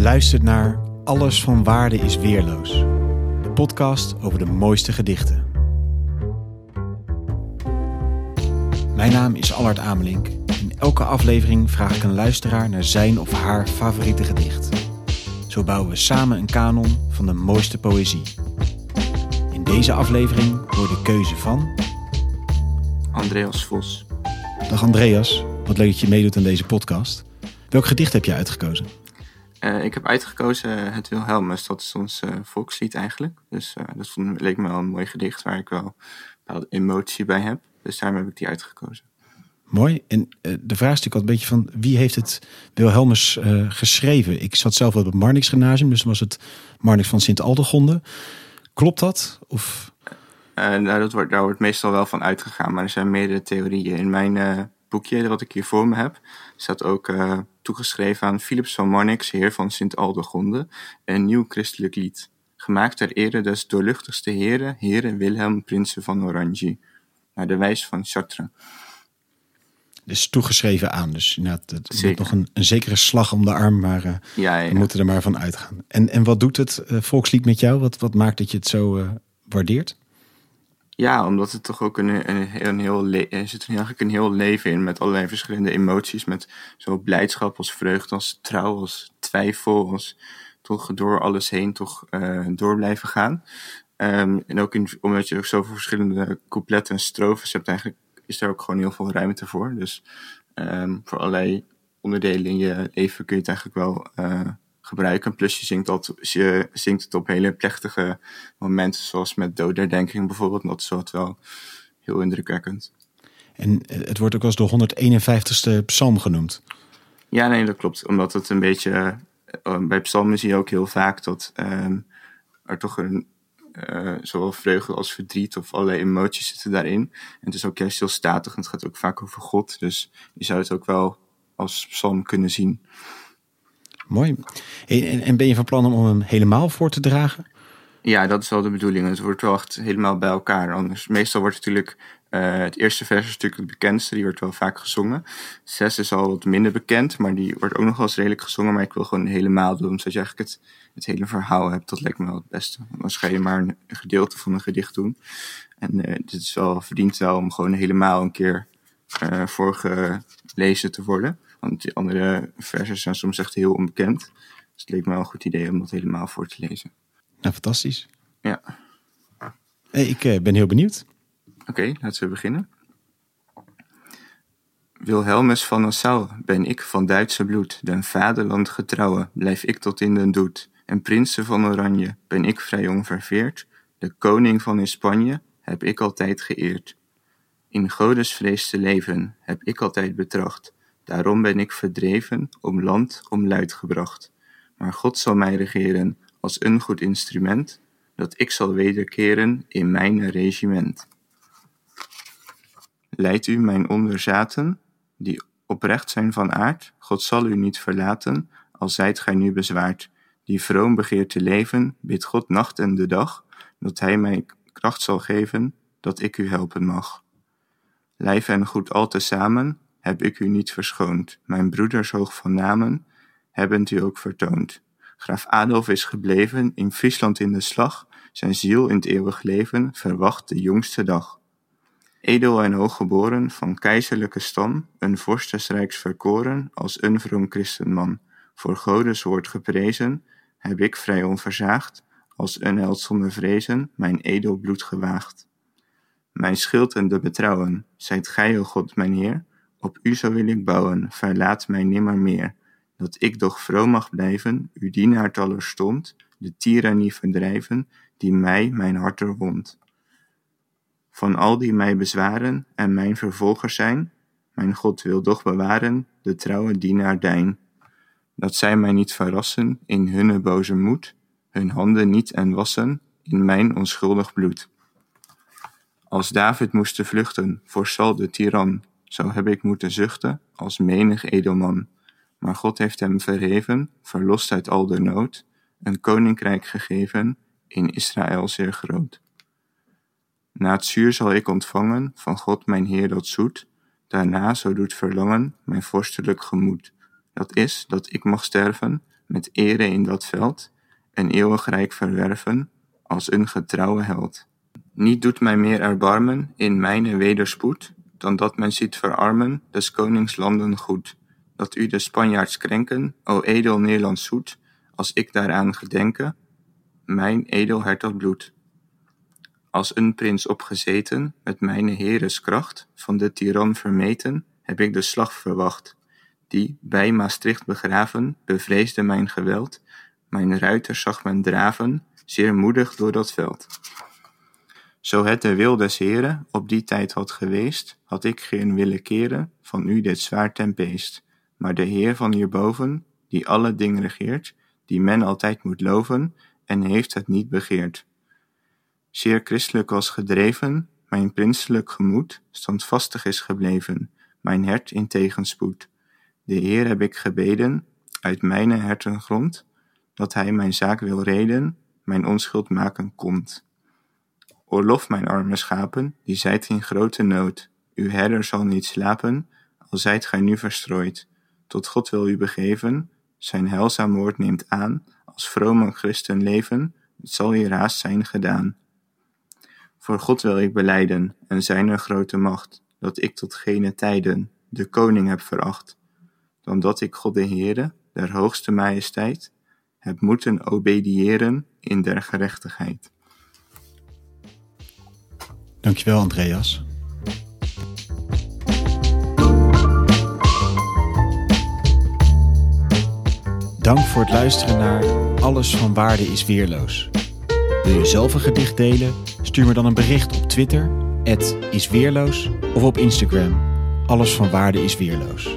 luistert naar Alles van Waarde is Weerloos, de podcast over de mooiste gedichten. Mijn naam is Allard Amelink. In elke aflevering vraag ik een luisteraar naar zijn of haar favoriete gedicht. Zo bouwen we samen een kanon van de mooiste poëzie. In deze aflevering wordt de keuze van. Andreas Vos. Dag Andreas, wat leuk dat je meedoet aan deze podcast. Welk gedicht heb je uitgekozen? Uh, ik heb uitgekozen Het Wilhelmus, dat is ons uh, volkslied eigenlijk. Dus uh, dat vond, leek me wel een mooi gedicht waar ik wel een bepaalde emotie bij heb. Dus daarom heb ik die uitgekozen. Mooi. En de vraag is natuurlijk al een beetje van wie heeft het Wilhelmus geschreven? Ik zat zelf op het Marnix Gymnasium, dus was het Marnix van Sint-Aldegonde. Klopt dat? Of... nou, dat wordt, daar wordt meestal wel van uitgegaan, maar er zijn meerdere theorieën. In mijn boekje wat ik hier voor me heb, staat ook uh, toegeschreven aan Philips van Marnix, heer van Sint-Aldegonde, een nieuw christelijk lied. Gemaakt ter ere des doorluchtigste heren, heren Wilhelm, prinsen van Oranje. Naar de wijs van Chartres. Dus toegeschreven aan. Dus inderdaad, het is nog een, een, zekere slag om de arm, maar uh, ja, ja. we moeten er maar van uitgaan. En, en wat doet het uh, volkslied met jou? Wat, wat maakt dat je het zo waardeert? Ja, omdat het toch ook een, een, een heel er zit eigenlijk een heel leven in met allerlei verschillende emoties. Met zowel blijdschap als vreugde, als trouw, als twijfel, als toch door alles heen toch uh, door blijven gaan. Um, en ook omdat je ook zoveel verschillende coupletten en strofes hebt, eigenlijk is daar ook gewoon heel veel ruimte voor. Dus um, voor allerlei onderdelen in je leven kun je het eigenlijk wel uh, gebruiken. Plus je zingt, dat, je zingt het op hele plechtige momenten, zoals met doodherdenking bijvoorbeeld. Dat is wat wel heel indrukwekkend. En eh, het wordt ook eens de 151ste psalm genoemd. Ja, nee, dat klopt. Omdat het een beetje... Uh, bij psalmen zie je ook heel vaak dat um, er toch een... Uh, zowel vreugde als verdriet of allerlei emoties zitten daarin. En het is ook juist heel statig en het gaat ook vaak over God. Dus je zou het ook wel als psalm kunnen zien. Mooi. En, en ben je van plan om hem helemaal voor te dragen? Ja, dat is wel de bedoeling. Het wordt wel echt helemaal bij elkaar. Anders, meestal wordt natuurlijk, uh, het eerste vers natuurlijk het bekendste, die wordt wel vaak gezongen. Zes is al wat minder bekend, maar die wordt ook nog wel eens redelijk gezongen. Maar ik wil gewoon helemaal doen, zodat je eigenlijk het, het hele verhaal hebt. Dat lijkt me wel het beste. Dan ga je maar een, gedeelte van een gedicht doen. En uh, dit is wel, verdient wel om gewoon helemaal een keer uh, voorgelezen te worden. Want die andere versies zijn soms echt heel onbekend. Dus het leek me wel een goed idee om dat helemaal voor te lezen. Nou, fantastisch. Ja. Hey, ik uh, ben heel benieuwd. Oké, okay, laten we beginnen. Wilhelmus van Nassau ben ik van Duitse bloed, den vaderland getrouwe, blijf ik tot in den doet. En prinsen van Oranje ben ik vrij onverveerd, de koning van in Spanje heb ik altijd geëerd. In godesvrees te leven heb ik altijd betracht, Daarom ben ik verdreven, om land om luid gebracht. Maar God zal mij regeren als een goed instrument, dat ik zal wederkeren in mijn regiment. Leidt u mijn onderzaten, die oprecht zijn van aard, God zal u niet verlaten, al zijt gij nu bezwaard. Die vroom begeert te leven, bid God nacht en de dag, dat hij mij kracht zal geven, dat ik u helpen mag. Lijf en goed al te samen, heb ik u niet verschoond. Mijn broeders hoog van namen hebben u ook vertoond. Graaf Adolf is gebleven in Friesland in de slag, zijn ziel in het eeuwig leven verwacht de jongste dag. Edel en hooggeboren, van keizerlijke stam, een vorst des rijks verkoren, als een vroom christenman. Voor Godes woord geprezen, heb ik vrij onverzaagd, als een held zonder vrezen, mijn edel bloed gewaagd. Mijn schild en de betrouwen, zijt gij, o God, mijn Heer, op u wil ik bouwen, verlaat mij nimmer meer, dat ik doch vroom mag blijven, uw dienaar stond, de tirannie verdrijven, die mij mijn hart wond. Van al die mij bezwaren en mijn vervolgers zijn, mijn God wil doch bewaren, de trouwe dienaar dijn. Dat zij mij niet verrassen in hunne boze moed, hun handen niet en wassen in mijn onschuldig bloed. Als David moest vluchten voor Sal de tiran, zo heb ik moeten zuchten als menig edelman. Maar God heeft hem verheven, verlost uit al de nood, een koninkrijk gegeven, in Israël zeer groot. Na het zuur zal ik ontvangen van God mijn Heer dat zoet, daarna zo doet verlangen mijn vorstelijk gemoed. Dat is, dat ik mag sterven, met ere in dat veld, en eeuwig rijk verwerven, als een getrouwe held. Niet doet mij meer erbarmen in mijne wederspoed, dan dat men ziet verarmen des konings landen goed, dat u de Spanjaards krenken, o edel Nederlands zoet, als ik daaraan gedenke, mijn edel hertog bloed. Als een prins opgezeten, met mijne heeres kracht, van de tiran vermeten, heb ik de slag verwacht, die, bij Maastricht begraven, bevreesde mijn geweld, mijn ruiters zag men draven, zeer moedig door dat veld. Zo het de wil des Heren op die tijd had geweest, had ik geen willen keren van u dit zwaar tempeest. Maar de Heer van hierboven, die alle dingen regeert, die men altijd moet loven, en heeft het niet begeerd. Zeer christelijk was gedreven, mijn prinselijk gemoed standvastig is gebleven, mijn hert in tegenspoed. De Heer heb ik gebeden, uit mijne hertengrond, dat hij mijn zaak wil reden, mijn onschuld maken komt. Oorlof mijn arme schapen, die zijt in grote nood. Uw herder zal niet slapen, al zijt gij nu verstrooid. Tot God wil u begeven, zijn heilzaam woord neemt aan, als vrome christen leven, het zal hier haast zijn gedaan. Voor God wil ik beleiden, en zijn grote macht, dat ik tot gene tijden de koning heb veracht, dan dat ik God de Heere, der hoogste majesteit, heb moeten obediëren in der gerechtigheid. Dankjewel, Andreas. Dank voor het luisteren naar Alles van Waarde is Weerloos. Wil je zelf een gedicht delen? Stuur me dan een bericht op Twitter, isweerloos, of op Instagram, Alles van Waarde is Weerloos.